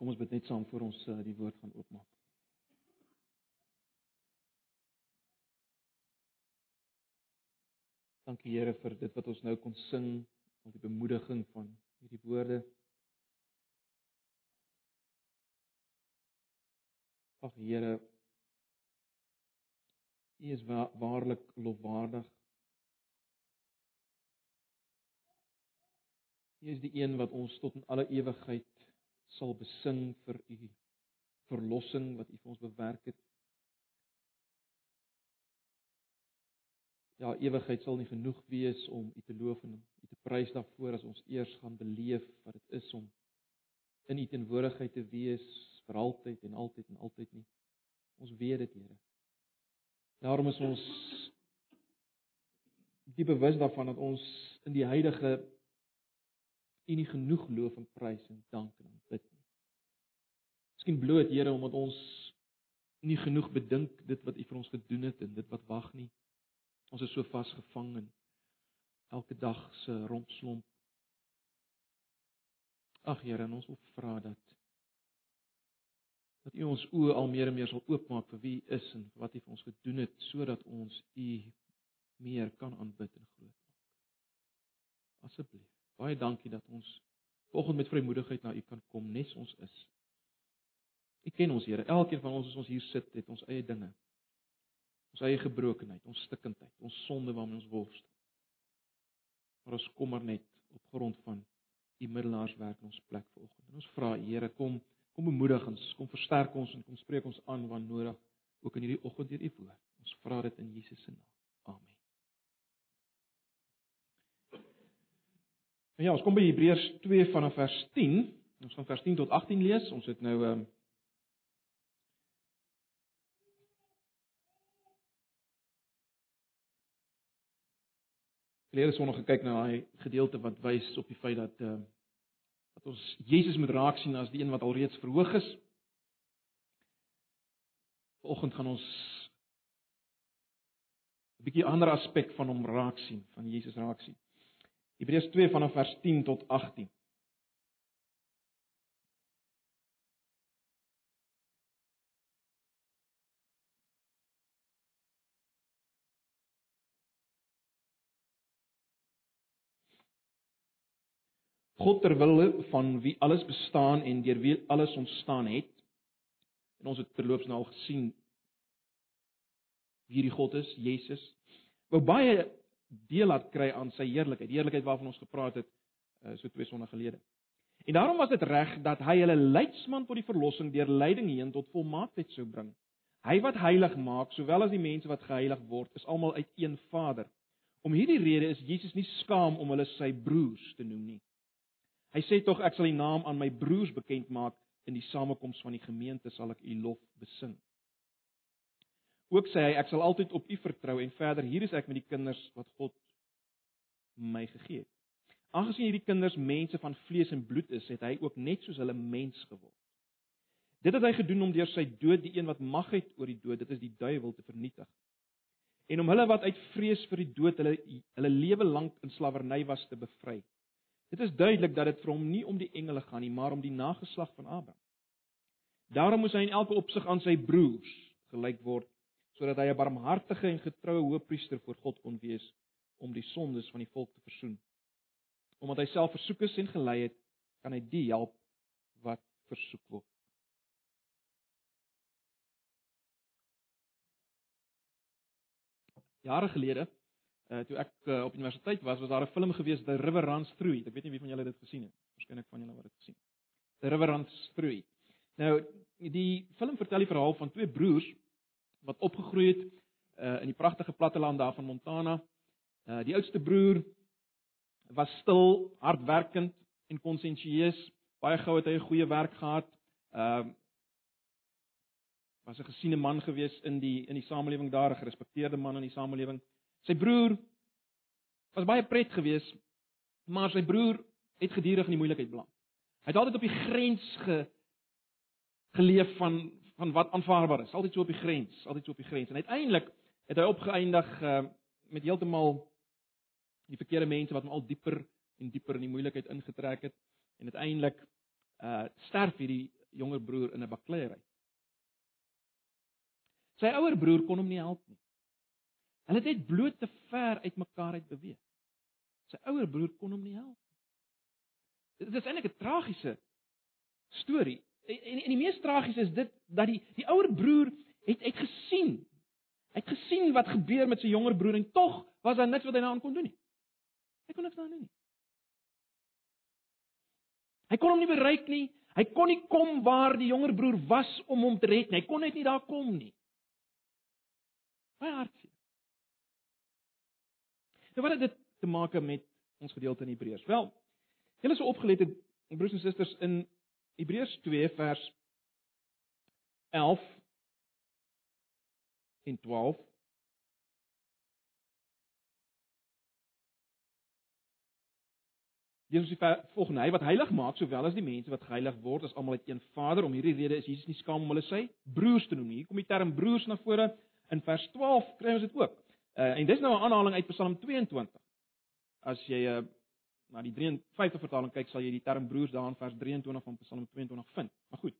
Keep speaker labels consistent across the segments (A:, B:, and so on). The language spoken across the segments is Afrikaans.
A: Kom ons bid net saam voor ons uh, die woord gaan oopmaak. Dankie Here vir dit wat ons nou kon sing, al die bemoediging van hierdie woorde. Ag Here, U is wa waarlik lofwaardig. U is die een wat ons tot in alle ewigheid sal besing vir U verlossing wat U vir ons bewerk het. Ja, ewigheid sal nie genoeg wees om U te loof en U te prys daarvoor as ons eers gaan beleef wat dit is om in U teenwoordigheid te wees vir altyd en altyd en altyd nie. Ons weet dit, Here. Daarom is ons diep bewus daarvan dat ons in die huidige U nie genoeg loof en prys en dank en aanbid nie. Miskien bloot Here omdat ons nie genoeg bedink dit wat U vir ons gedoen het en dit wat wag nie. Ons is so vasgevang in elke dag se rompslomp. Ag Here, ons wil vra dat dat U ons oë al meer en meer sal oopmaak vir wie U is en wat U vir ons gedoen het sodat ons U meer kan aanbid en groot maak. Asseblief. Baie dankie dat ons vanoggend met vrymoedigheid na U kan kom nes ons is. U ken ons Here. Elkeen van ons as ons hier sit, het ons eie dinge. Ons eie gebrokenheid, ons stikkindheid, ons sonde waarmee ons worstel. Maar ons kom maar net op grond van U middelaarswerk in ons plek vanoggend. En ons vra Here, kom kom bemoedig ons, kom versterk ons en kom spreek ons aan wanneer nodig ook in hierdie oggend deur U woord. Ons vra dit in Jesus se naam. Amen. En ja, ons kom by Hebreërs 2 vanaf vers 10. Ons gaan vers 10 tot 18 lees. Ons het nou ehm um, Lede sonne gekyk na daai gedeelte wat wys op die feit dat ehm uh, dat ons Jesus moet raak sien as die een wat alreeds verhoog is. Vanoggend gaan ons 'n bietjie ander aspek van hom raak sien, van Jesus raak sien. Hebreërs 2 vanaf vers 10 tot 18. God ter wille van wie alles bestaan en deur wie alles ontstaan het. En ons het terloops nou al gesien wie hierdie God is, Jesus. Wou baie deel laat kry aan sy heerlikheid, die heerlikheid waarvan ons gepraat het uh, so twee sonne gelede. En daarom was dit reg dat hy hulle leidsman tot die verlossing deur lyding heen tot volmaaktheid sou bring. Hy wat heilig maak, sowel as die mense wat geheilig word, is almal uit een Vader. Om hierdie rede is Jesus nie skaam om hulle sy broers te noem nie. Hy sê tog ek sal die naam aan my broers bekend maak in die samekoms van die gemeente sal ek u lof besing. Ook sê hy ek sal altyd op u vertrou en verder hier is ek met die kinders wat God my gegee het. Aangesien hierdie kinders mense van vlees en bloed is, het hy ook net soos hulle mens geword. Dit het hy gedoen om deur sy dood die een wat mag het oor die dood, dit is die duiwel te vernietig. En om hulle wat uit vrees vir die dood hulle hulle lewe lank in slawerny was te bevry. Dit is duidelik dat dit vir hom nie om die engele gaan nie, maar om die nageslag van Abraham. Daarom moes hy in elke opsig aan sy broers gelyk word, sodat hy 'n barmhartige en getroue hoëpriester voor God kon wees om die sondes van die volk te versoen. Omdat hy self versoek is en gelei het, kan hy die help wat versoek word. Jare gelede uh, toe ek uh, op universiteit was, was daar 'n film gewees, The River Runs Through It. Ek weet nie wie van julle dit gesien het. Waarskynlik van julle wat dit gesien het. The River Runs Through It. Nou, die film vertel die verhaal van twee broers wat opgegroei het uh, in die pragtige platteland daar van Montana. Uh, die oudste broer was stil, hardwerkend en konsensieus. Baie gou het hy 'n goeie werk gehad. Ehm uh, was 'n gesiene man gewees in die in die samelewing daar, 'n gerespekteerde man in die samelewing. Sy broer was baie pret geweest, maar sy broer het gedurig in die moeilikheid beland. Hy het altyd op die grens ge geleef van van wat aanvaarbaar is, altyd so op die grens, altyd so op die grens. En uiteindelik het hy opgeëindig uh, met heeltemal die verkeerde mense wat hom al dieper en dieper in die moeilikheid ingetrek het en uiteindelik uh sterf hierdie jonger broer in 'n bakleierery. Sy ouer broer kon hom nie help nie. Hulle het net bloot te ver uitmekaar uit beweeg. Sy ouer broer kon hom nie help nie. Dit is eintlik 'n tragiese storie. En, en, die mees tragiese is dit dat die die ouer broer het het gesien. Hy het gesien wat gebeur met sy jonger broer en tog was daar niks wat hy daaraan kon doen nie. Hy kon niks daaraan doen nie. Hy kon hom nie bereik nie. Hy kon nie kom waar die jonger broer was om hom te red nie. Hy kon net nie daar kom nie. Baie hartseer. Nou wat het dit te maak met ons gedeelte in Hebreërs? Wel, julle is opgelet het broers en susters in Hebreërs 2 vers 11 en 12 Jesus sê volgende hy wat heilig maak sowel as die mense wat geheilig word as almal uit een Vader om hierdie rede is Jesus nie skaam om hulle sy broers te noem nie. Hier kom die term broers na vore in vers 12 kry ons dit ook. Uh, en dis nou 'n aanhaling uit Psalm 22. As jy uh, na die 53 vertaling kyk, sal jy die term broers daar in vers 23 van Psalm 22 vind. Maar goed.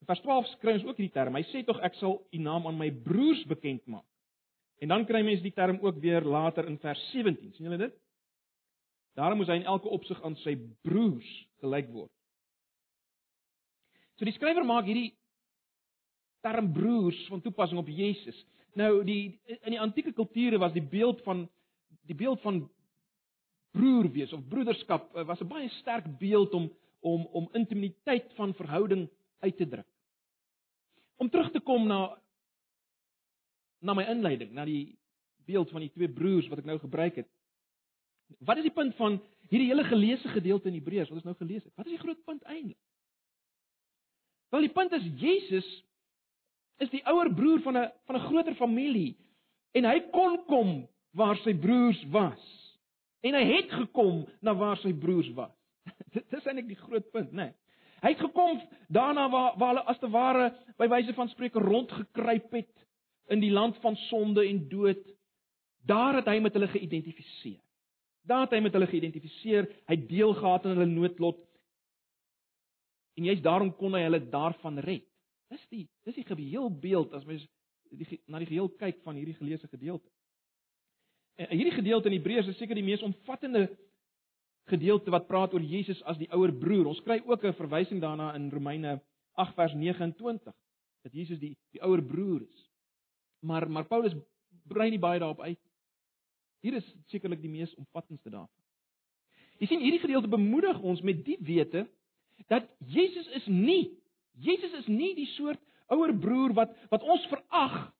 A: In vers 12 kry ons ook hierdie term. Hy sê tog ek sal u naam aan my broers bekend maak. En dan kry mense die term ook weer later in vers 17. sien julle dit? Daarom moet hy in elke opsig aan sy broers gelyk word. So die skrywer maak hierdie term broers van toepassing op Jesus. Nou die in die antieke kulture was die beeld van die beeld van broer wees of broederskap eh, was 'n baie sterk beeld om om om intimiteit van verhouding uit te druk. Om terug te kom na na my inleiding, na die beeld van die twee broers wat ek nou gebruik het. Wat is die punt van hierdie hele geleesde gedeelte in Hebreërs wat ons nou gelees het? Wat is die groot punt eintlik? Wel die punt is Jesus is die ouer broer van 'n van 'n groter familie en hy kon kom waar sy broers was. En hy het gekom na waar sy broers was. Dit is eintlik die groot punt, né? Nee. Hy het gekom daarna waar waar hulle as te ware by wyse van spreuke rondgekruip het in die land van sonde en dood. Daar het hy met hulle geïdentifiseer. Daar het hy met hulle geïdentifiseer, hy deel gehad aan hulle noodlot. En juist daarom kon hy hulle daarvan red. Dis die dis die geheel beeld as mens die na die geheel kyk van hierdie geleesde gedeelte. En hierdie gedeelte in Hebreërs is seker die mees omvattende gedeelte wat praat oor Jesus as die ouer broer. Ons kry ook 'n verwysing daarna in Romeine 8 vers 29 dat Jesus die die ouer broer is. Maar maar Paulus brei nie baie daarop uit Hier is sekerlik die mees omvattendste daarvan. Jy sien hierdie gedeelte bemoedig ons met die wete dat Jesus is nie Jesus is nie die soort ouer broer wat wat ons verag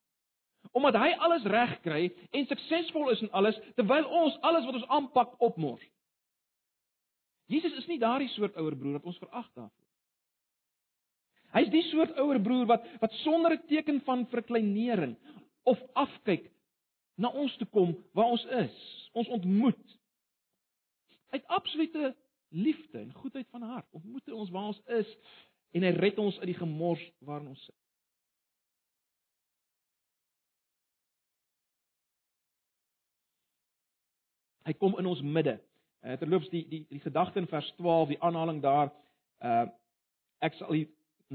A: omdat hy alles reg kry en suksesvol is in alles terwyl ons alles wat ons aanpak opmors. Jesus is nie daardie soort ouer broer wat ons verag daarvoor. Hy's die soort ouer broer wat wat sonder 'n teken van verkleinering of afkyk na ons toe kom waar ons is. Ons ontmoet uit absolute liefde en goedheid van hart. Ontmoet hy ons waar ons is en hy red ons uit die gemors waarin ons sit. Hy kom in ons midde. Uh, terloops die die die gedagte in vers 12, die aanhaling daar, uh ek sal u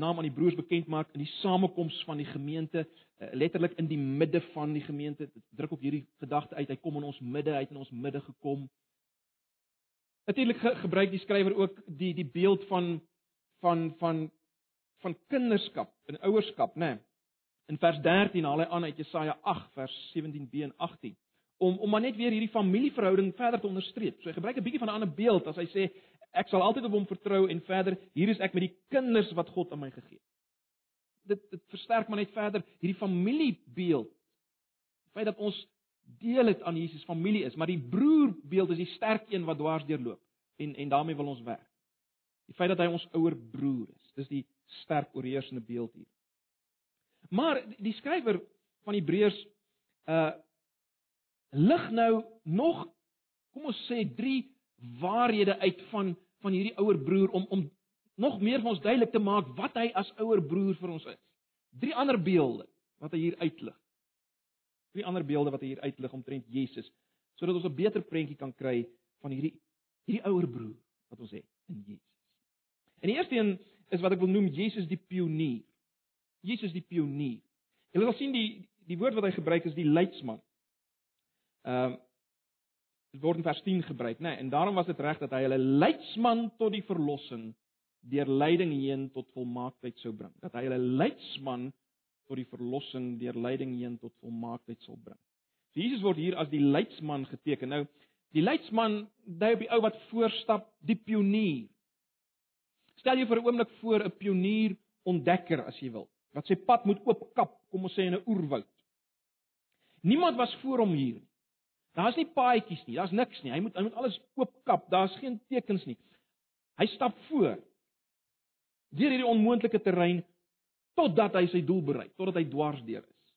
A: naam aan die broers bekend maak in die samekoms van die gemeente, uh, letterlik in die midde van die gemeente. Dit druk op hierdie gedagte uit. Hy kom in ons midde, hy het in ons midde gekom. Natuurlik ge gebruik die skrywer ook die die beeld van van van van kinderskap en ouerskap, né? Nee. In vers 13 haal hy aan uit Jesaja 8 vers 17b en 18 om om maar net weer hierdie familieverhouding verder te onderstreep. So hy gebruik 'n bietjie van 'n ander beeld as hy sê ek sal altyd op hom vertrou en verder hier is ek met die kinders wat God aan my gegee het. Dit dit versterk maar net verder hierdie familiebeeld. Die feit dat ons deel het aan Jesus familie is, maar die broerbeeld is die sterk een wat dwars deurloop en en daarmee wil ons werk. Die feit dat hy ons ouer broer is, dis die sterk oorheersende beeld hier. Maar die skrywer van Hebreërs uh lig nou nog kom ons sê 3 waarhede uit van van hierdie ouer broer om om nog meer vir ons duidelik te maak wat hy as ouer broer vir ons is. Drie ander beelde wat hy hier uitlig. Drie ander beelde wat hy hier uitlig omtrent Jesus sodat ons 'n beter prentjie kan kry van hierdie hierdie ouer broer wat ons het in Jesus. En die eerste een is wat ek wil noem Jesus die pionier. Jesus die pionier. Jy sal sien die die woord wat hy gebruik is die leidsman. Ehm uh, dit word in vers 10 gebruik, nê, nee, en daarom was dit reg dat hy hulle leidsman tot die verlossing deur lyding heen tot volmaaktheid sou bring. Dat hy hulle leidsman tot die verlossing deur lyding heen tot volmaaktheid sal bring. So Jesus word hier as die leidsman geteken. Nou, die leidsman dui op die ou wat voorstap, die pionier. Stel jou vir 'n oomblik voor 'n pionier ontdekker as jy wil, wat sy pad moet oopkap, kom ons sê in 'n oerwoud. Niemand was voor hom hier nie. Daar's nie paadjies nie, daar's niks nie. Hy moet hy moet alles oopkap. Daar's geen tekens nie. Hy stap voor. Deur hierdie onmoontlike terrein totdat hy sy doel bereik, totdat hy dwars deur is.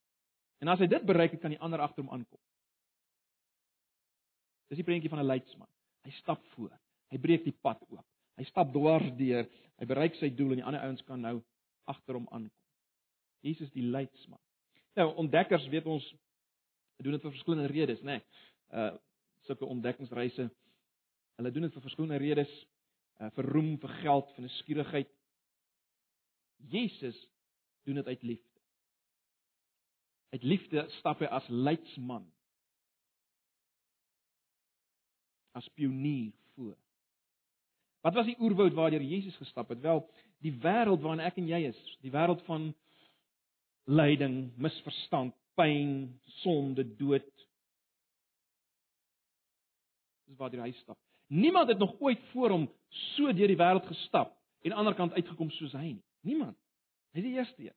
A: En as hy dit bereik het, kan die ander agter hom aankom. Dis die prentjie van 'n leidsman. Hy stap voor. Hy breek die pad oop. Hy stap dwars deur. Hy bereik sy doel en die ander ouens kan nou agter hom aankom. Jesus die leidsman. Nou ontdekkers weet ons doen dit vir verskillende redes, nê. Nee. Uh sulke ontdekkingsreise. Hulle doen dit vir verskillende redes, uh vir roem, vir geld, vir 'n skierigheid. Jesus doen dit uit liefde. Uit liefde stap hy as leidsman. As pionier voor. Wat was die oerwoud waardeur Jesus gestap het? Wel, die wêreld waarin ek en jy is, die wêreld van lyding, misverstand, pyn, sonde, dood. Dis waar hy stap. Niemand het nog ooit voor hom so deur die wêreld gestap en aan ander kant uitgekom soos hy nie. Niemand. Hy is die eerste een.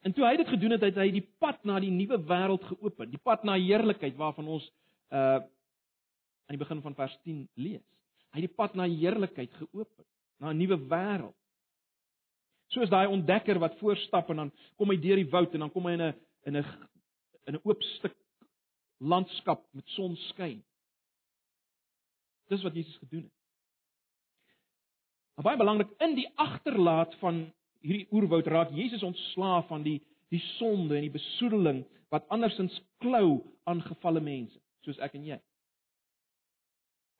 A: En toe hy dit gedoen het, het hy die pad na die nuwe wêreld geopen, die pad na heerlikheid waarvan ons uh aan die begin van vers 10 lees. Hy het die pad na heerlikheid geopen, na 'n nuwe wêreld. Soos daai ontdekker wat voorstap en dan kom hy deur die woud en dan kom hy in 'n in 'n in 'n oop stuk landskap met sonskyn. Dis wat Jesus gedoen het. Maar baie belangrik in die agterlaat van hierdie oerwoud raak Jesus ontslaaf van die die sonde en die besoedeling wat andersins klou aan gefalle mense, soos ek en jy.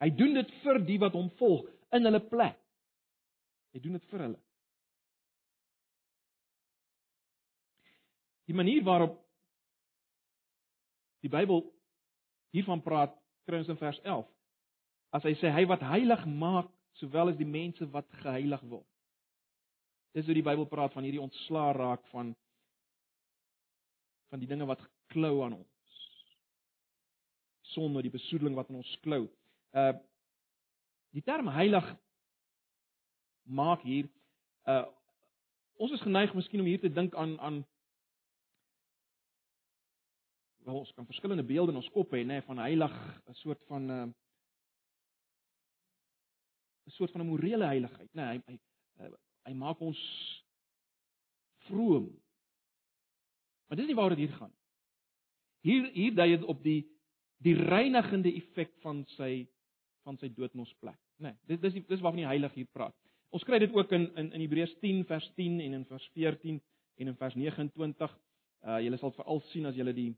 A: Hy doen dit vir die wat hom volg in hulle plek. Hy doen dit vir hulle. Die manier waarop die Bybel hiervan praat, kry ons in vers 11. As hy sê hy wat heilig maak sowel as die mense wat geheilig word. Dis hoe die Bybel praat van hierdie ontslaa raak van van die dinge wat klou aan ons. Sonde, die besoedeling wat aan ons klou. Uh die term heilig maak hier uh ons is geneig miskien om hier te dink aan aan wel ons kan verskillende beelde in ons kop hê nê van heilig 'n soort van 'n uh, 'n soort van 'n morele heiligheid. Nê hy hy uh, hy maak ons vroom. Maar dis nie waaroor dit hier gaan hier hier dui dit op die die reinigende effek van sy van sy dood in ons plek nê dis dis dis waarvan die heilig hier praat. Ons kry dit ook in in in Hebreërs 10 vers 10 en in vers 14 en in vers 29 uh julle sal veral sien as julle die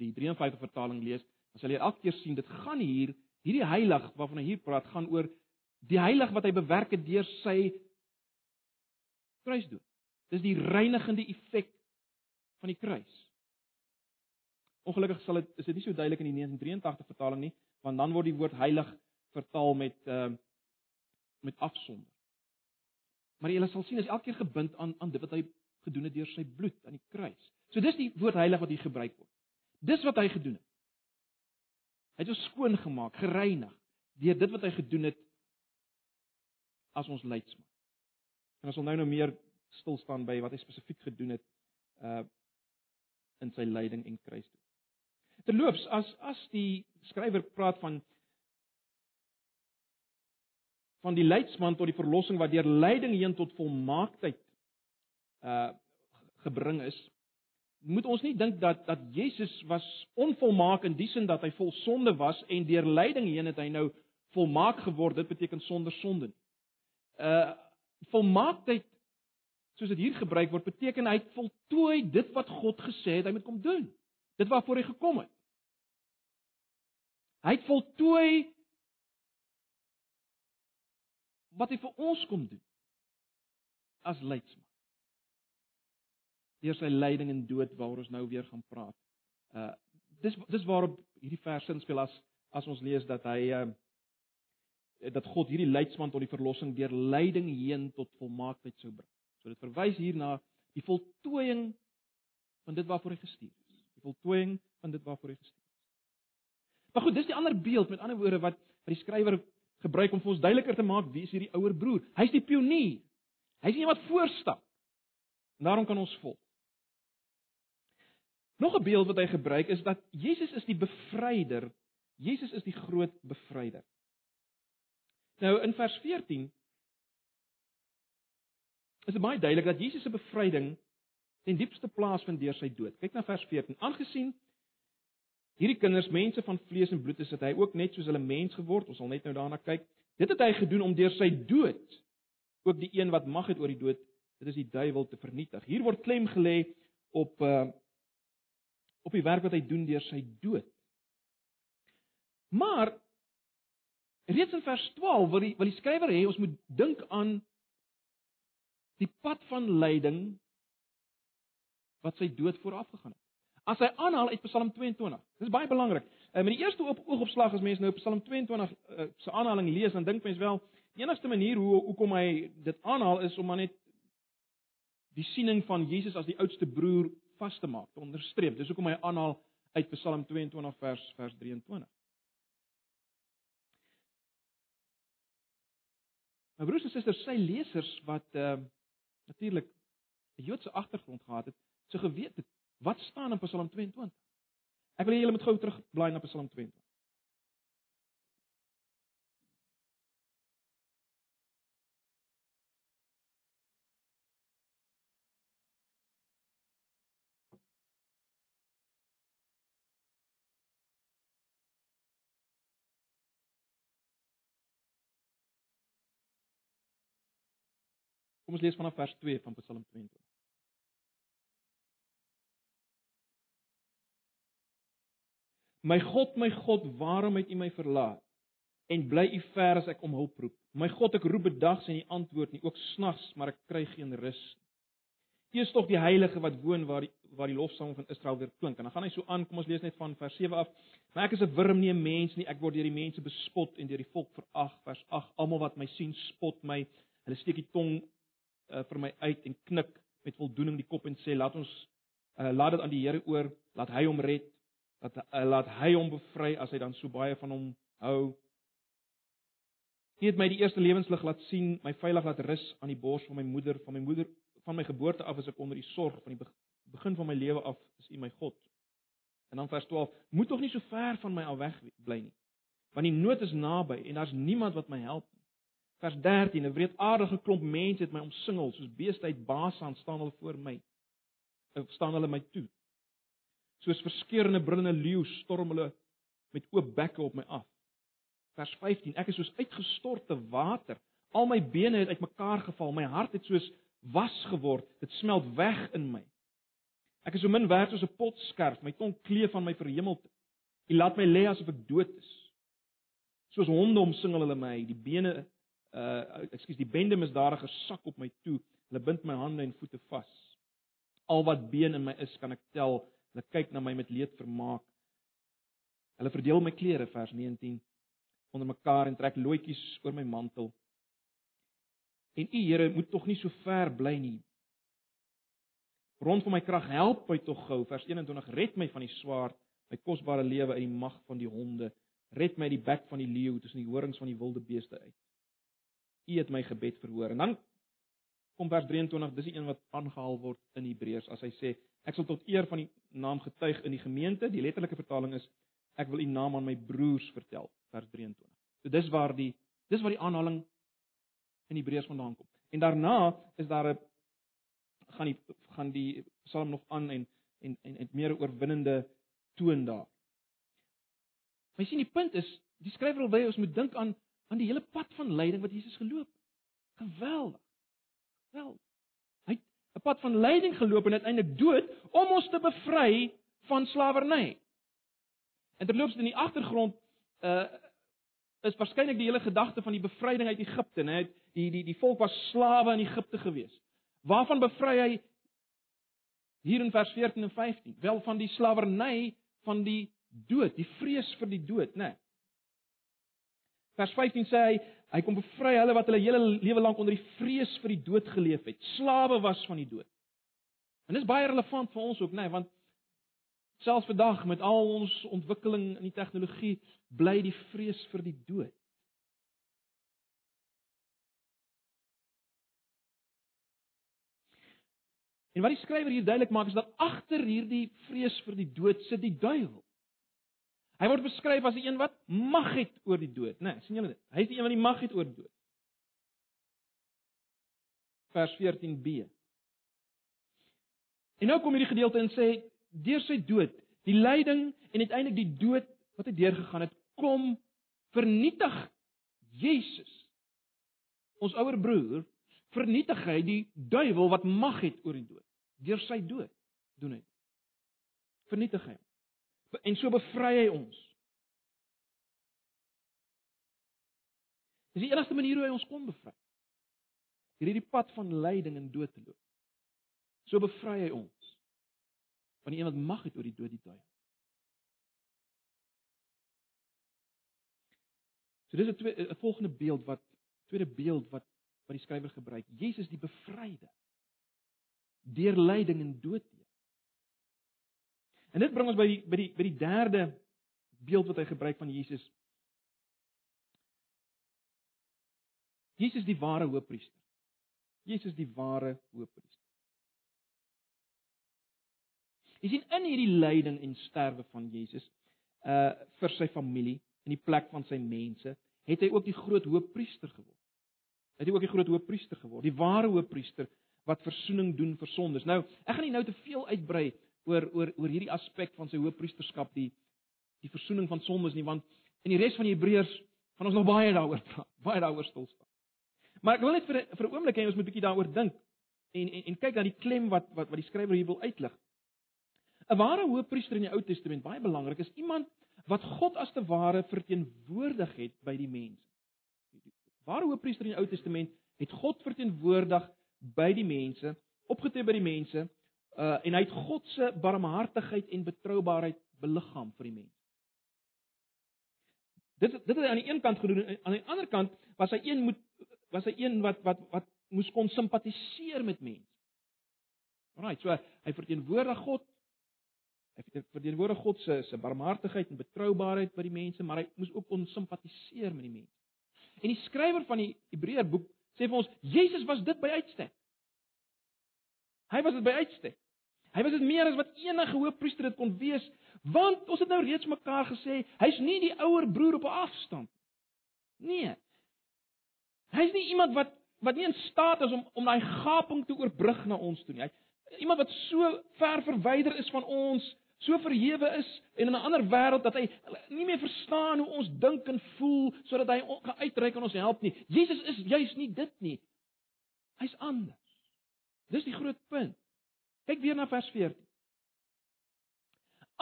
A: die 53 vertaling lees, dan sal jy elke keer sien dit gaan hier, hierdie heilig waarvan hy hier praat, gaan oor die heilig wat hy bewerk het deur sy kruisdood. Dis die reinigende effek van die kruis. Ongelukkig sal dit is dit nie so duidelik in die 1983 vertaling nie, want dan word die woord heilig vertaal met uh met afsonder. Maar jy sal sien is elke keer gebind aan aan dit wat hy gedoen het deur sy bloed aan die kruis. So dis die woord heilig wat hier gebruik word. Dis wat hy gedoen het. Hy het ons skoon gemaak, gereinig deur dit wat hy gedoen het as ons leidsman. En ons sal nou nou meer stil staan by wat hy spesifiek gedoen het uh in sy lyding en kruisdood. Terloops, as as die skrywer praat van van die leidsman tot die verlossing wat deur lyding heen tot volmaaktheid uh gebring is, moet ons nie dink dat dat Jesus was onvolmaak in die sin dat hy vol sonde was en deur lyding heen het hy nou volmaak geword. Dit beteken sonder sonde nie. Uh volmaaktheid soos dit hier gebruik word beteken hy het voltooi dit wat God gesê het hy moet kom doen. Dit waarvoor hy gekom het. Hy het voltooi wat hy vir ons kom doen. as leidsman. Deur sy lyding en dood waaroor ons nou weer gaan praat. Uh dis dis waarop hierdie vers inspel as as ons lees dat hy uh dat God hierdie leidsman tot die verlossing deur lyding heen tot volmaaktheid sou bring. So dit verwys hier na die voltooiing van dit waarvoor hy gestuur is. Die voltooiing van dit waarvoor hy gestuur is. Maar goed, dis die ander beeld, met ander woorde wat wat die skrywer gebruik om vir ons duideliker te maak wie is hierdie ouer broer? Hy's die pionier. Hy's iemand wat voorstap. En daarom kan ons volg. Nog 'n beeld wat hy gebruik is dat Jesus is die bevryder. Jesus is die groot bevryder. Nou in vers 14 is dit baie duidelik dat Jesus se bevryding ten diepste plaas vind deur sy dood. Kyk na vers 14. Aangesien hierdie kinders mense van vlees en bloed is, het hy ook net soos hulle mens geword. Ons sal net nou daarna kyk. Dit het hy gedoen om deur sy dood ook die een wat mag het oor die dood, dit is die duiwel te vernietig. Hier word klem gelê op uh op die werk wat hy doen deur sy dood. Maar reeds in vers 12 wil die wil die skrywer hê ons moet dink aan die pad van lyding wat sy dood vooraf gegaan het. As hy aanhaal uit Psalm 22. Dis baie belangrik. En met die eerste oop oogopslag as mense nou Psalm 22 uh, se aanhaling lees, dan dink mens wel, die enigste manier hoe hoekom hy dit aanhaal is om maar net die siening van Jesus as die oudste broer vas te maak, te onderstreep. Dis hoekom hy aanhaal uit Psalm 22 vers vers 23. My broers en susters, sy lesers wat uh natuurlik 'n Joodse agtergrond gehad het, sou geweet het wat staan in Psalm 22. Ek wil hê julle moet gou terugblaai na Psalm 22. Kom ons lees vanaf vers 2 van Psalm 22. My God, my God, waarom het U my verlaat? En bly U ver as ek om hulp roep? My God, ek roep bedags en U antwoord nie, ook snags, maar ek kry geen rus. U is tog die heilige wat woon waar die waar die lofsang van Israel weer klink. En dan gaan hy so aan, kom ons lees net van vers 7 af. Maar ek is 'n wurm nie 'n mens nie. Ek word deur die mense bespot en deur die volk verag. Vers 8. Almal wat my sien, spot my. Hulle steek die tong uh, vir my uit en knik met voldoening die kop en sê laat ons uh, laat dit aan die Here oor, laat hy hom red, laat uh, laat hy hom bevry as hy dan so baie van hom hou. Hy het my die eerste lewenslig laat sien, my veilig laat rus aan die bors van my moeder, van my moeder van my geboorte af as ek onder die sorg van die begin van my lewe af is U my God. En dan vers 12, moet tog nie so ver van my af weg bly nie. Want die nood is naby en daar's niemand wat my help nie. Vers 13: 'n Wreedaardige klomp mense het my omsingel, soos beeste uit Basan staan hulle voor my. Of staan hulle my toe. Soos verskeurende brullende leeu storm hulle met oop bekke op my af. Vers 15: Ek is soos uitgestorte water. Al my bene het uitmekaar geval, my hart het soos was geword. Dit smelt weg in my. Ek is so min werd soos 'n potskerf, my tong kleef van my verhemelte. U laat my lê asof ek dood is. Soos honde omsingel hulle my, die bene uh ekskuus die bende misdadige sak op my toe. Hulle bind my hande en voete vas. Al wat been in my is, kan ek tel. Hulle kyk na my met leed vermaak. Hulle verdeel my klere vers 19 onder mekaar en trek loetjies oor my mantel. En u Here moet tog nie so ver bly nie. Rond van my krag help my tog gou vers 21 red my van die swaard, my kosbare lewe uit die mag van die honde. Red my uit die bek van die leeu tussen die horings van die wilde beeste uit. U het my gebed verhoor. En dan kom vers 23, dis die een wat aangehaal word in Hebreërs as hy sê ek sal tot eer van die naam getuig in die gemeente. Die letterlike vertaling is ek wil u naam aan my broers vertel, vers 23. So dis waar die dis waar die aanhaling in Hebreërs vandaan kom. En daarna is daar 'n gaan die gaan die Psalm nog aan en en en en meer oorwinnende toon daar. Maar sien die punt is, die skrywer wil hê ons moet dink aan aan die hele pad van lyding wat Jesus geloop het. Geweldig. Wel. Hy 'n pad van lyding geloop en uiteindelik dood om ons te bevry van slawerny. En terloops in die agtergrond uh is waarskynlik die hele gedagte van die bevryding uit Egipte, né? Die die die volk was slawe in Egipte gewees. Waarvan bevry hy hier in vers 14 en 15? Wel van die slawerny van die dood, die vrees vir die dood, né? Vers 15 sê hy hy kom bevry hulle wat hulle hele lewe lank onder die vrees vir die dood geleef het, slawe was van die dood. En dis baie relevant vir ons ook, né, nee, want selfs vandag met al ons ontwikkeling in die tegnologie bly die vrees vir die dood. En wat die skrywer hier duidelik maak is dat agter hierdie vrees vir die dood sit die duiwel. Hy word beskryf as die een wat mag het oor die dood, né? Nee, sien julle dit? Hy is die een wat die mag het oor die dood. Vers 14b. En nou kom hierdie gedeelte en sê deur sy dood, die lyding en uiteindelik die dood wat hy deurgegaan het, kom vernietig Jesus ons ouer broer vernietig hy die duiwel wat mag het oor die dood. Deur sy dood doen hy. Vernietig hy. En so bevry hy ons. Dis die enigste manier hoe hy ons kon bevry. Hierdie pad van lyding en dood te loop. So bevry hy ons van die een wat mag het oor die dood die duiwel. So dis 'n 'n volgende beeld wat tweede beeld wat wat die skrywer gebruik. Jesus die bevryder deur lyding en dood. En dit bring ons by die by die by die derde beeld wat hy gebruik van Jesus. Jesus die ware hoëpriester. Jesus die ware hoëpriester. Jy sien in hierdie lyding en sterwe van Jesus uh vir sy familie in die plek van sy mense, het hy ook die groot hoëpriester geword het hy ook die groot hoëpriester geword, die ware hoëpriester wat verzoening doen vir sondes. Nou, ek gaan nie nou te veel uitbrei oor oor oor hierdie aspek van sy hoëpriesterskap, die die verzoening van sondes nie, want in die res van die Hebreërs gaan ons nog baie daaroor praat, baie daaroor stil staan. Maar ek wil net vir vir 'n oomblik hê ons moet 'n bietjie daaroor dink en, en en kyk na die klem wat wat wat die skrywer hier wil uitlig. 'n Ware hoëpriester in die Ou Testament, baie belangrik, is iemand wat God as te ware verteenwoordig het by die mense. Ware hoëpriester in die Ou Testament het God verteenwoordig by die mense, opgetree by die mense, uh en hy het God se barmhartigheid en betroubaarheid beliggaam vir die mense. Dit dit het hy aan die een kant gedoen en aan die ander kant was hy een moet was hy een wat wat wat moes kon simpatiseer met mense. Right, so hy verteenwoordig God. Hy verteenwoordig God se se barmhartigheid en betroubaarheid by die mense, maar hy moes ook kon simpatiseer met die mense. En die skrywer van die Hebreër boek sê vir ons Jesus was dit by uitstek. Hy was dit by uitstek. Hy was dit meer as wat enige hoofpriester dit kon wees, want ons het nou reeds mekaar gesê, hy's nie die ouer broer op 'n afstand. Nee. Hy's nie iemand wat wat nie in staat is om om daai gaping te oorbrug na ons toe nie. Hy iemand wat so ver verwyder is van ons so verhewe is en in 'n ander wêreld dat hy nie meer verstaan hoe ons dink en voel sodat hy kan uitreik en ons help nie. Jesus is juis nie dit nie. Hy's anders. Dis die groot punt. Kyk weer na vers 14.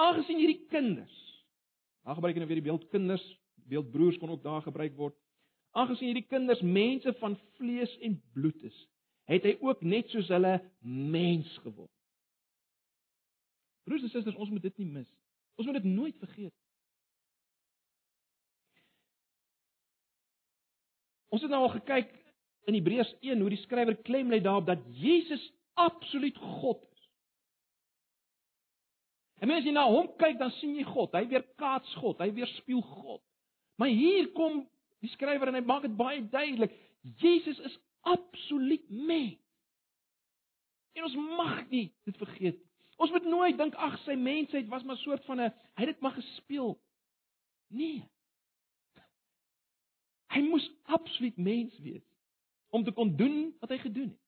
A: Aangesien hierdie kinders, daar gebruik hy nou weer die beeld kinders, beeld broers kon ook daar gebruik word. Aangesien hierdie kinders mense van vlees en bloed is, het hy ook net soos hulle mens geword. Broers en susters, ons moet dit nie mis. Ons moet dit nooit vergeet. Ons het nou al gekyk in Hebreërs 1 hoe die skrywer klem lê daarop dat Jesus absoluut God. En as jy na hom kyk, dan sien jy God. Hy weerkaats God, hy weerspieël God. Maar hier kom die skrywer en hy maak dit baie duidelik. Jesus is absoluut mens. En ons mag nie dit vergeet nie. Ons moet nooit dink ag sy mensheid was maar soort van 'n hy het dit maar gespeel. Nee. Hy moes absoluut mens wees om te kon doen wat hy gedoen het.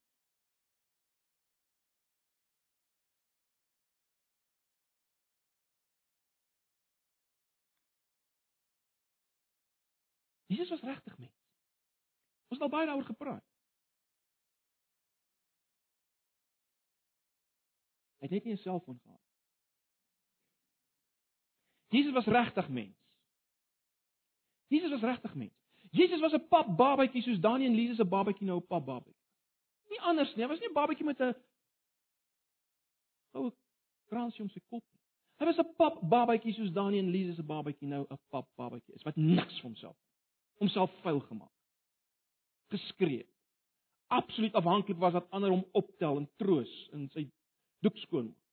A: Jesus was regtig mens. Ons het al baie daaroor gepraat. Hy het net nie 'n selfoon gehad. Jesus was regtig mens. Jesus was regtig mens. Jesus was 'n pap babatjie soos Daniël en Lise se babatjie nou 'n pap babatjie. Nie anders nie. Hy was nie 'n babatjie met 'n goue kransie om sy kop nie. Hy was 'n pap babatjie soos Daniel en Lise se babatjie nou 'n pap babatjie is wat niks vir homself homself vuil gemaak. Geskree. Absoluut afhanklik was dat ander hom optel en troos in sy doek skoon maak.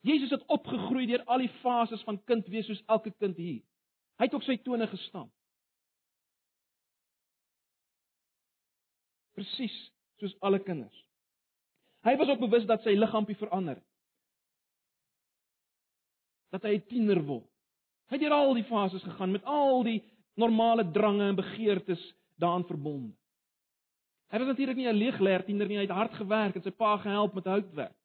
A: Jesus het opgegroei deur al die fases van kind wees soos elke kind hier. Hy het op sy tone gestamp. Presies soos alle kinders. Hy was ook bewus dat sy liggaampie verander. Dat hy 'n tiener word. Hy het deur al die fases gegaan met al die normale drange en begeertes daaraan verbonde. Hy was natuurlik nie 'n leegleer tiener nie, hy het hard gewerk en sy pa gehelp met houtwerk.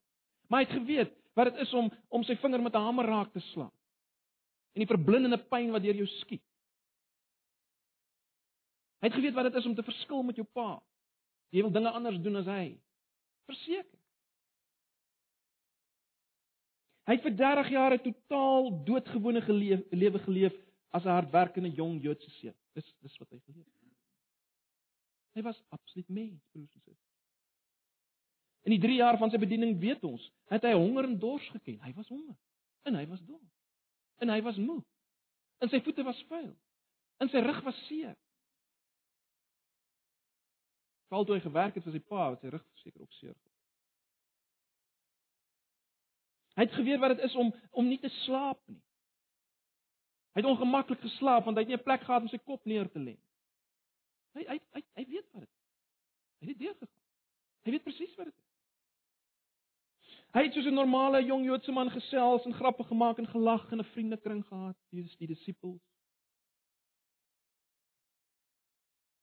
A: Maar hy het geweet wat dit is om om sy vinger met 'n hamer raak te slaan. En die verblindende pyn wat deur jou skiet. Hy het geweet wat dit is om te verskil met jou pa. Jy wil dinge anders doen as hy. Verseker. Hy het vir 30 jaar 'n totaal doodgewone lewe geleef as 'n hardwerkende jong Joodse seun. Dis dis wat hy geleef het. Hy was absoluut mens, broers en susters. In die 3 jaar van sy bediening weet ons, het hy honger en dors geken. Hy was honger en hy was dors. En hy was moeg. En sy voete was vuil. En sy rug was seer. Val toe hy gewerk het vir sy pa, het sy rug seker ook seer geword. Hy het geweet wat dit is om om nie te slaap nie. Hy het ongemaklik geslaap want hy het nie 'n plek gehad om sy kop neer te lê. Hy hy hy, hy weet wat dit is. Hy het deur gegaan. Hy weet presies wat dit is. Hy het soos 'n normale jong Joodse man gesels en grappe gemaak en gelag en 'n vriendekring gehad, dis die disippels.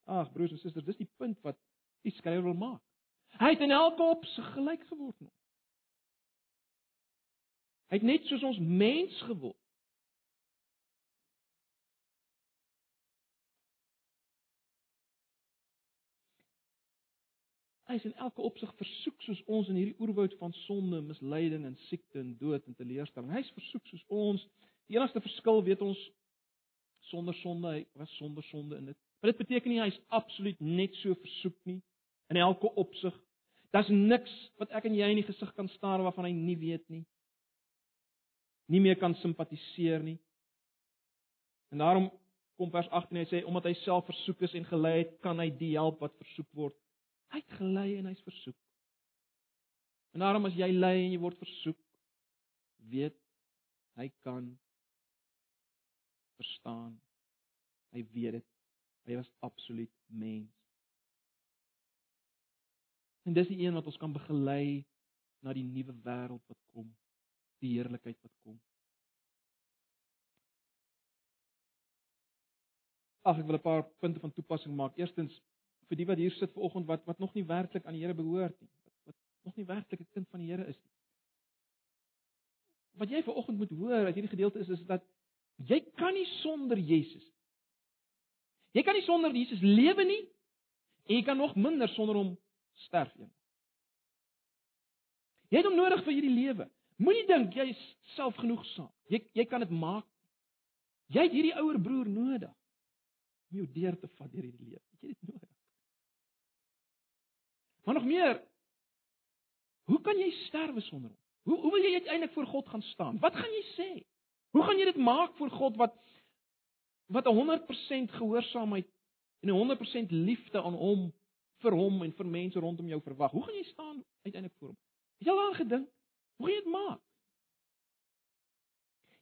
A: Ag broers en susters, dis die punt wat die skrywer wil maak. Hy het in elke opsig gelyk geword met. Hy het net soos ons mens geword. Hy is in elke opsig versoek soos ons in hierdie oerwoud van sonde, misleiding en siekte en dood en teleurstelling. Hy's versoek soos ons. Die enigste verskil weet ons sonder sonde, hy was sonder sonde in dit. Maar dit beteken nie hy's absoluut net so versoek nie in elke opsig. Daar's niks wat ek en jy in die gesig kan staar waarvan hy nie weet nie. Nie meer kan simpatiseer nie. En daarom kom vers 18 en hy sê omdat hy self versoek is en gelei het, kan hy die help wat versoek word. Hy het gelei en hy's versoek. En daarom as jy ly en jy word versoek, weet hy kan verstaan. Hy weet dit. Hy was absoluut mens. En dis die een wat ons kan begelei na die nuwe wêreld wat kom, die heerlikheid wat kom. Ag ek wil 'n paar punte van toepassing maak. Eerstens vir die wat hier sit vanoggend wat wat nog nie werklik aan die Here behoort nie, wat, wat nog nie werklik 'n kind van die Here is nie. Wat jy vanoggend moet hoor uit hierdie gedeelte is is dat jy kan nie sonder Jesus. Jy kan nie sonder Jesus lewe nie en jy kan nog minder sonder hom sterf een. Jy het hom nodig vir hierdie lewe. Moenie dink jy is selfgenoegsaam. Jy jy kan dit maak. Jy het hierdie ouer broer nodig om jou deur te vat deur hierdie lewe. Jy het dit nodig. Maar nog meer. Hoe kan jy sterwe sonder hom? Hoe hoe wil jy uiteindelik voor God gaan staan? Wat gaan jy sê? Hoe gaan jy dit maak voor God wat wat 100% gehoorsaamheid en 100% liefde aan hom vir hom en vir mense rondom jou verwag. Hoe gaan jy staan uiteindelik voor hom? Het jy al aan gedink? Hoe gaan jy dit maak?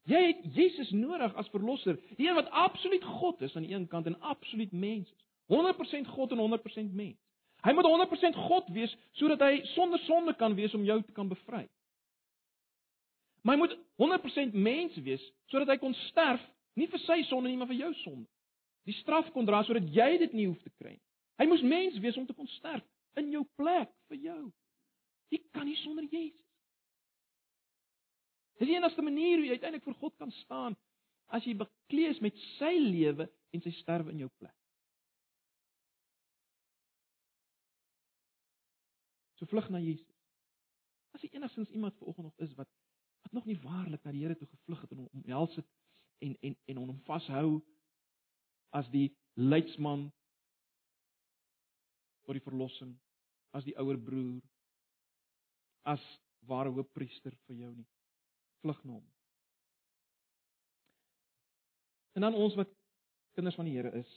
A: Jy het Jesus nodig as verlosser, die een wat absoluut God is aan die een kant en absoluut mens is. 100% God en 100% mens. Hy moet 100% God wees sodat hy sonder sonde kan wees om jou te kan bevry. Maar hy moet 100% mens wees sodat hy kon sterf nie vir sy sonde nie, maar vir jou sonde. Die straf kon dra sodat jy dit nie hoef te kry nie. Hy moes mens wees om te kon sterf in jou plek vir jou. Jy kan nie sonder Jesus. Dis die enigste manier hoe jy uiteindelik voor God kan staan as jy bekleed is met sy lewe en sy sterwe in jou plek. So vlug na Jesus. As jy enigstens iemand vanoggend nog is wat wat nog nie waarlik na die Here toe gevlug het en hom omhels het en en en hom vashou as die leidsman tot die verlossing as die ouer broer as ware hoofpriester vir jou nie. Vlug na hom. En dan ons wat kinders van die Here is.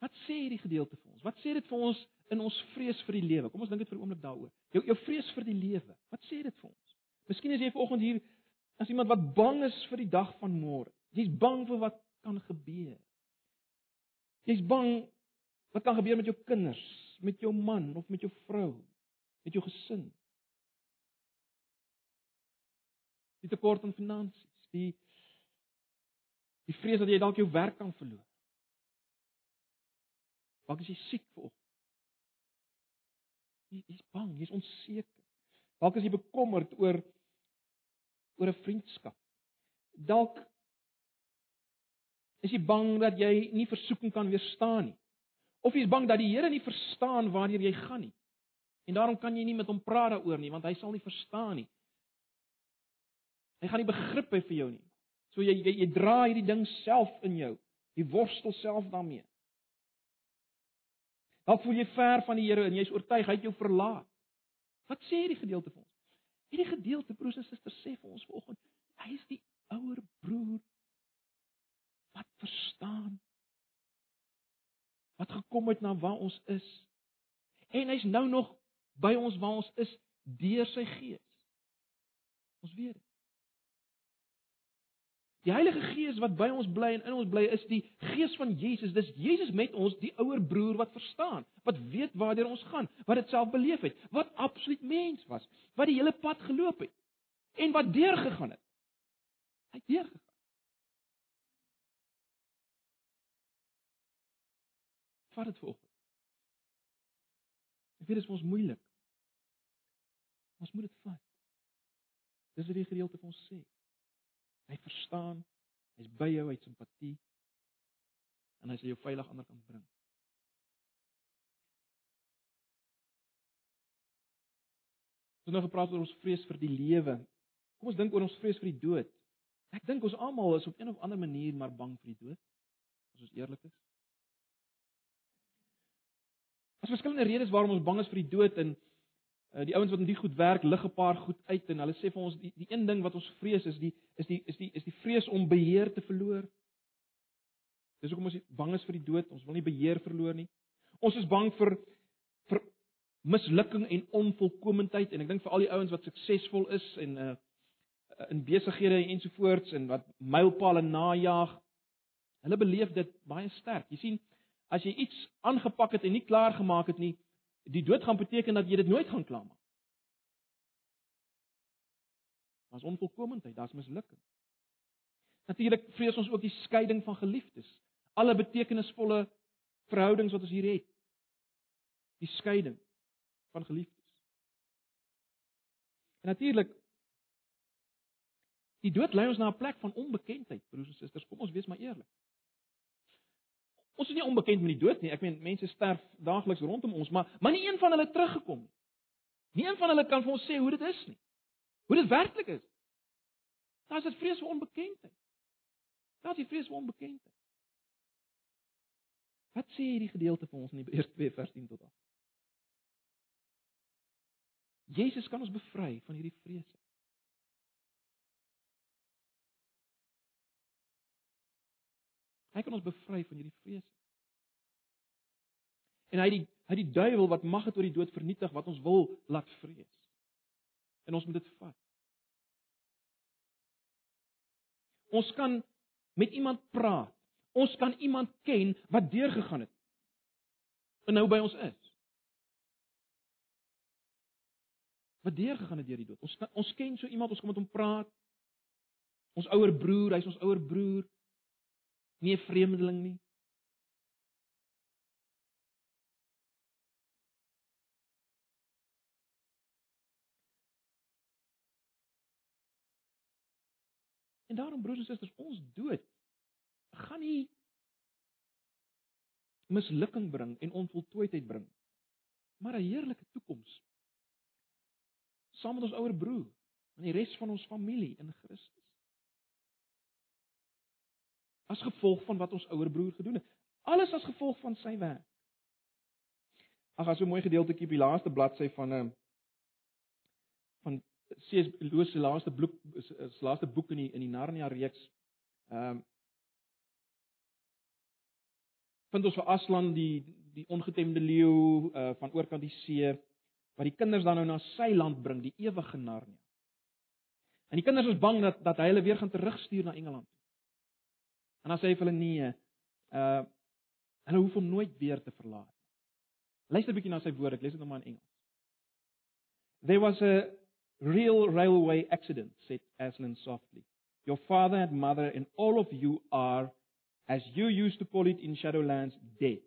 A: Wat sê hierdie gedeelte vir ons? Wat sê dit vir ons in ons vrees vir die lewe? Kom ons dink dit vir 'n oomblik daaroor. Jou jou vrees vir die lewe. Wat sê dit vir ons? Miskien is jy vanoggend hier as iemand wat bang is vir die dag van môre. Jy's bang vir wat kan gebeur. Jy's bang wat kan gebeur met jou kinders, met jou man of met jou vrou, met jou gesin. Die tekort aan finansies, die die vrees dat jy dalk jou werk kan verloor. Dalk is jy siek voel. Jy is bang, jy's onseker. Dalk is jy bekommerd oor oor 'n vriendskap. Dalk is jy bang dat jy nie versoeking kan weerstaan nie. Of jy is bang dat die Here nie verstaan waarheen jy gaan nie. En daarom kan jy nie met hom praat daaroor nie, want hy sal nie verstaan nie. Hy gaan nie begrip hê vir jou nie. So jy jy, jy dra hierdie ding self in jou. Jy worstel self daarmee. Dalk voel jy ver van die Here en jy's oortuig hy het jou verlaat. Wat sê hierdie gedeelte vir ons? Hierdie gedeelte broers en susters sê vir ons vanoggend, hy is die ouer broer wat verstaan wat gekom het na waar ons is. En hy's nou nog by ons waar ons is deur sy gees. Ons weet dit. Die Heilige Gees wat by ons bly en in ons bly is die Gees van Jesus. Dis Jesus met ons, die ouer broer wat verstaan, wat weet waartoe ons gaan, wat dit self beleef het, wat absoluut mens was, wat die hele pad geloop het en wat deurgegaan het. Hy het deurgegaan. Vat dit volg. Ek weet dit is vir ons moeilik. Ons moet dit vat. Dis wat die gedeelte vir ons sê. Hy verstaan. Hy's by jou, hy't simpatie. En hy sal jou veilig ander kan bring. Ons nou gepraat oor ons vrees vir die lewe. Kom ons dink oor ons vrees vir die dood. Ek dink ons almal is op een of ander manier maar bang vir die dood. As ons eerlik is. Daar's verskillende redes waarom ons bang is vir die dood en die ouens wat in die goed werk, lig 'n paar goed uit en hulle sê vir ons die die een ding wat ons vrees is die is die is die is die vrees om beheer te verloor. Dis hoekom ons bang is vir die dood. Ons wil nie beheer verloor nie. Ons is bang vir vir mislukking en onvolkomendheid en ek dink vir al die ouens wat suksesvol is en uh in besighede ensovoorts en wat mylpale najag, hulle beleef dit baie sterk. Jy sien, as jy iets aangepak het en nie klaar gemaak het nie, die dood gaan beteken dat jy dit nooit gaan klaarmaak. Daar's onvolkomendheid, daar's mislukking. Natuurlik vrees ons ook die skeiding van geliefdes. Alle betekenisvolle verhoudings wat ons hier het. Die skeiding van geliefdes. En natuurlik die dood lei ons na 'n plek van onbekendheid, broers en susters. Kom ons wees maar eerlik. Ons is nie onbekend met die dood nie. Ek meen mense sterf daagliks rondom ons, maar maar nie een van hulle teruggekom nie. Nie een van hulle kan vir ons sê hoe dit is nie. Hoe dit werklik is. Daar's dit vrees vir onbekendheid. Daar's die vrees vir onbekendheid. Wat sê hierdie gedeelte vir ons in Hebreërs 2 vers 10 tot 8? Jesus kan ons bevry van hierdie vrese. Hy kan ons bevry van hierdie vrese. En hy die hy die duiwel wat mag het oor die dood vernietig wat ons wil laat vrees. En ons moet dit vat. Ons kan met iemand praat. Ons kan iemand ken wat deurgegaan het. En nou by ons is. Wat deurgegaan het deur die dood. Ons kan, ons ken so iemand, ons kom met hom praat. Ons ouer broer, hy's ons ouer broer nie 'n vreemdeling nie. En daarom broers en susters, ons dood gaan nie mislukking bring en onvoltooidheid bring, maar 'n heerlike toekoms. Saam met ons ouer broer en die res van ons familie in Christus as gevolg van wat ons ouer broer gedoen het. Alles as gevolg van sy werk. Ag, as 'n mooi gedeeltjie op die laaste bladsy van 'n ehm, van C.S. Lewis se laaste boek is laaste boek in die in die Narnia reeks. Ehm um, vind ons vir Aslan die die ongetemde leeu uh, van oorkant die see wat die kinders dan nou na sy land bring, die ewige Narnia. En die kinders is bang dat dat hy hulle weer gaan terugstuur na Engeland. En dan sê hy vir hulle nee, uh hulle hoef hom nooit weer te verlaat. Luister 'n bietjie na sy woorde, ek lees dit nou maar in Engels. There was a real railway accident, said Aslan softly. Your father and mother and all of you are, as you used to call it in Shadowlands, dead.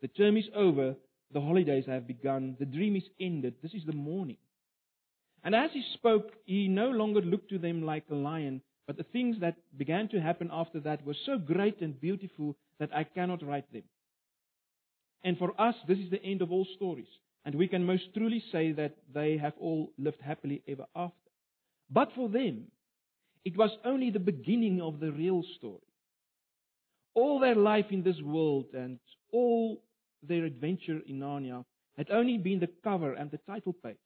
A: The term is over, the holidays have begun, the dream is ended, this is the morning. And as he spoke, he no longer looked to them like a lion, but the things that began to happen after that were so great and beautiful that I cannot write them. And for us, this is the end of all stories. And we can most truly say that they have all lived happily ever after. But for them, it was only the beginning of the real story. All their life in this world and all their adventure in Narnia had only been the cover and the title page.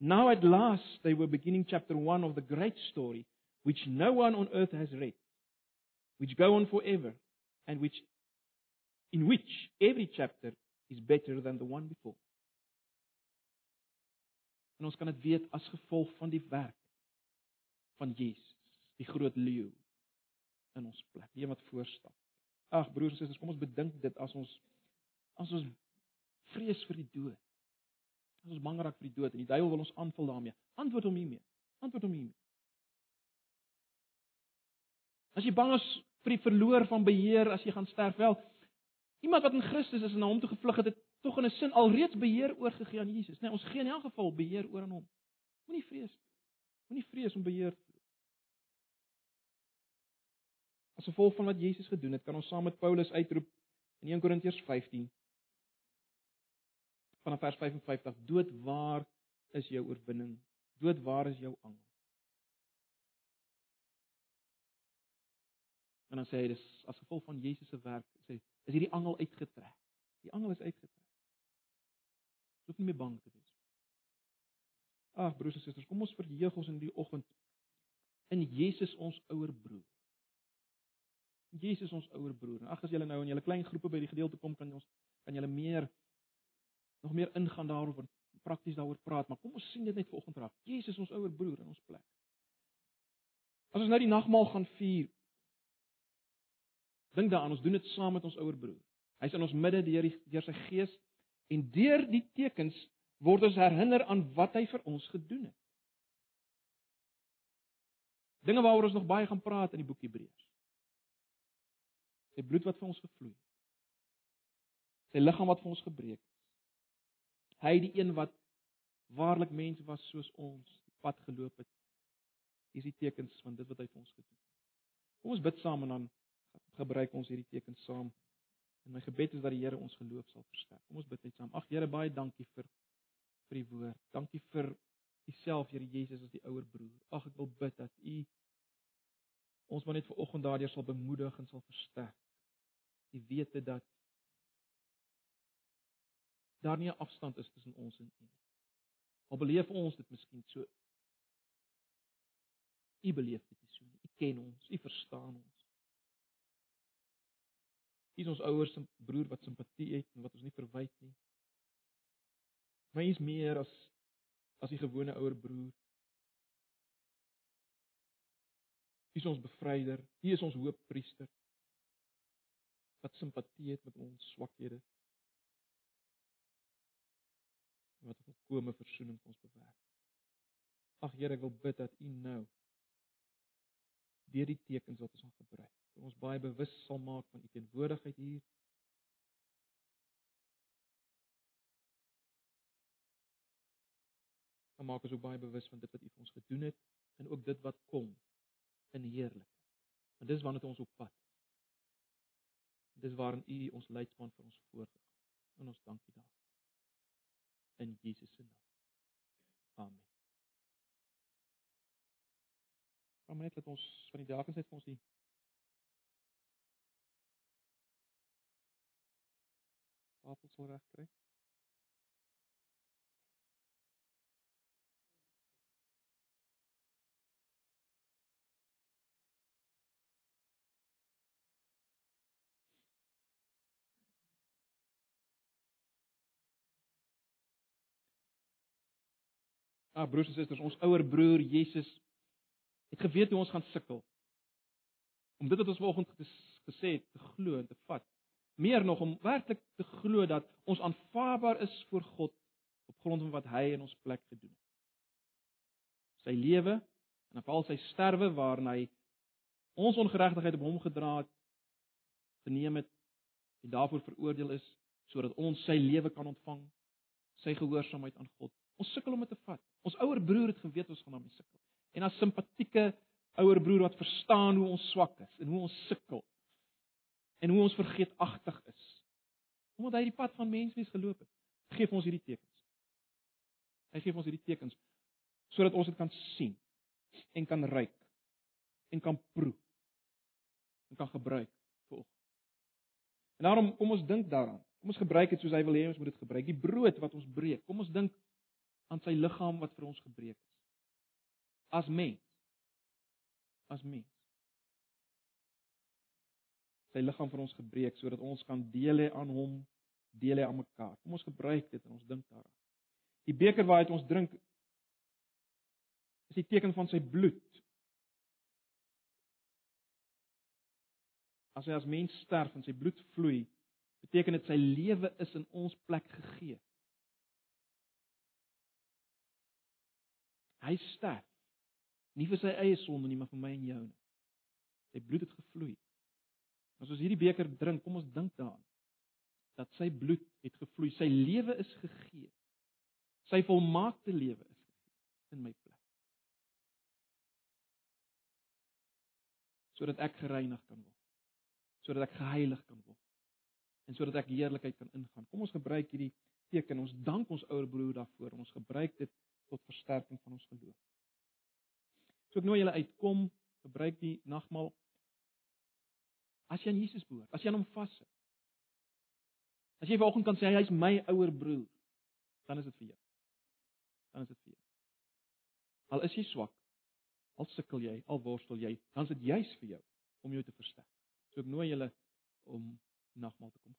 A: Now at last they were beginning chapter 1 of the great story which no one on earth has read, which go on forever and which in which every chapter is better than the one before. En ons kan dit weet as gevolg van die werk van Jesus, die groot leeu in ons plek, die wat voorstap. Ag broers en susters, kom ons bedink dit as ons as ons vrees vir die dood. As ons bang raak vir die dood en die duiwel wil ons aanval daarmee. Antwoord hom hiermee. Antwoord hom hiermee. As jy bang is vir die verloor van beheer as jy gaan sterf, wel, iemand wat in Christus is en na hom toe gevlug het, het tog in 'n sin alreeds beheer oorgegee aan Jesus. Nee, ons gee in elk geval beheer oor aan hom. Moenie vrees nie. Moenie vrees om beheer te verloor. As gevolg van wat Jesus gedoen het, kan ons saam met Paulus uitroep in 1 Korintiërs 15 vanaf vers 55: Dood waar is jou oorwinning? Dood waar is jou angel? En dan sê hy dis as gevolg van Jesus se werk, sê is hierdie angel uitgetrek. Die angel is uitgetrek. Jy hoef nie meer bang te wees. Ag broers en susters, kom ons verheug ons in die oggend in Jesus ons ouer broer. Jesus ons ouer broer. Ag as julle nou in julle klein groepe by die gedeelte kom kan ons kan julle meer nog meer ingaan daaroor en prakties daaroor praat, maar kom ons sien dit net vanoggend raak. Jesus ons ouer broer in ons plek. As ons nou die nagmaal gaan vier, dink daaraan, ons doen dit saam met ons ouer broer. Hy's in ons midde deur die deur sy gees En deur die tekens word ons herinner aan wat hy vir ons gedoen het. Dinge waaroor ons nog baie gaan praat in die boek Hebreërs. Sy bloed wat vir ons gevloei het. Sy liggaam wat vir ons gebreek is. Hy die een wat waarlik mens was soos ons, die pad geloop het. Dis die tekens van dit wat hy vir ons gedoen het. Kom ons bid saam en dan gebruik ons hierdie tekens saam. En my gebed is dat die Here ons geloof sal versterk. Kom ons bid net saam. Ag Here, baie dankie vir vir die woord. Dankie vir Uself, Here Jesus, as die ouer broer. Ag ek wil bid dat U ons maar net ver oggend daardeur sal bemoedig en sal versterk. Die wete dat daar nie 'n afstand is tussen ons en U. Al beleef ons dit miskien so. U beleef dit so. U ken ons, U verstaan ons. Hy is ons ouers se broer wat simpatie het en wat ons nie verwyd nie. Maar hy is meer as as die gewone ouer broer. Hy is ons bevryder. Hy is ons hoofpriester wat simpatie het met ons swakhede. Wat 'n volkomme verzoening vir ons bewerk. Ag Here, ek wil bid dat U nou deur die tekens wat ons gebruik ons baie bewus sal maak van u teenwoordigheid hier. En maak ons ook baie bewus van dit wat u vir ons gedoen het en ook dit wat kom in heerlikheid. Want dis waarna ons op pad. Dis waarin u ons leidspan vir ons voorgegaan. En ons dankie daarvoor. In Jesus se naam. Amen. Kom net dat ons van die gesê vir ons die smuras trae? Ah ja, broers en susters, ons ouer broer Jesus het geweet hoe ons gaan sukkel. Om dit wat ons vanoggend gesê het, te glo en te vat. Meer nog om werklik te glo dat ons aanvaarbaar is voor God op grond van wat hy in ons plek gedoen het. Sy lewe en op al sy sterwe waarin hy ons ongeregtigheid op hom gedra het, geneem het en daarvoor veroordeel is sodat ons sy lewe kan ontvang, sy gehoorsaamheid aan God. Ons sukkel om dit te vat. Ons ouer broer het geweet ons gaan daarmee sukkel. En as simpatieke ouer broer wat verstaan hoe ons swak is en hoe ons sukkel en hoe ons vergeetagtig is. Omdat hy die pad van menswees geloop het, gee ons hierdie tekens. Hy gee ons hierdie tekens sodat ons dit kan sien en kan ruik en kan proe en kan gebruik vir ons. En daarom kom ons dink daaraan. Kom ons gebruik dit soos hy wil hê ons moet dit gebruik. Die brood wat ons breek. Kom ons dink aan sy liggaam wat vir ons gebreek is. As mens. As mens. Sy liggaam vir ons gebreek sodat ons kan deel hê aan hom, deel hê aan mekaar. Kom ons gebruik dit en ons dink daaraan. Die beker waaruit ons drink is die teken van sy bloed. As hy as mens sterf en sy bloed vloei, beteken dit sy lewe is in ons plek gegee. Hy sterf nie vir sy eie sonde nie, maar vir my en jou. Sy bloed het gevloei. As ons hierdie beker drink, kom ons dink daaraan dat sy bloed het gevloei, sy lewe is gegee. Sy volmaakte lewe is gegee in my plek. Sodat ek gereinig kan word. Sodat ek geheilig kan word. En sodat ek heerlikheid kan ingaan. Kom ons gebruik hierdie teken. Ons dank ons ouer broer daarvoor. Ons gebruik dit tot versterking van ons geloof. So ek nooi julle uitkom, gebruik die nagmaal. As jy aan Jesus behoort, as jy aan hom vashou. As jy vanoggend kan sê hy is my ouer broer, dan is dit vir jou dan is dit vir jou. Al is jy swak, al sukkel jy, al worstel jy, dan is dit juis vir jou om jou te versterk. So ek nooi julle om nagmaal te kom.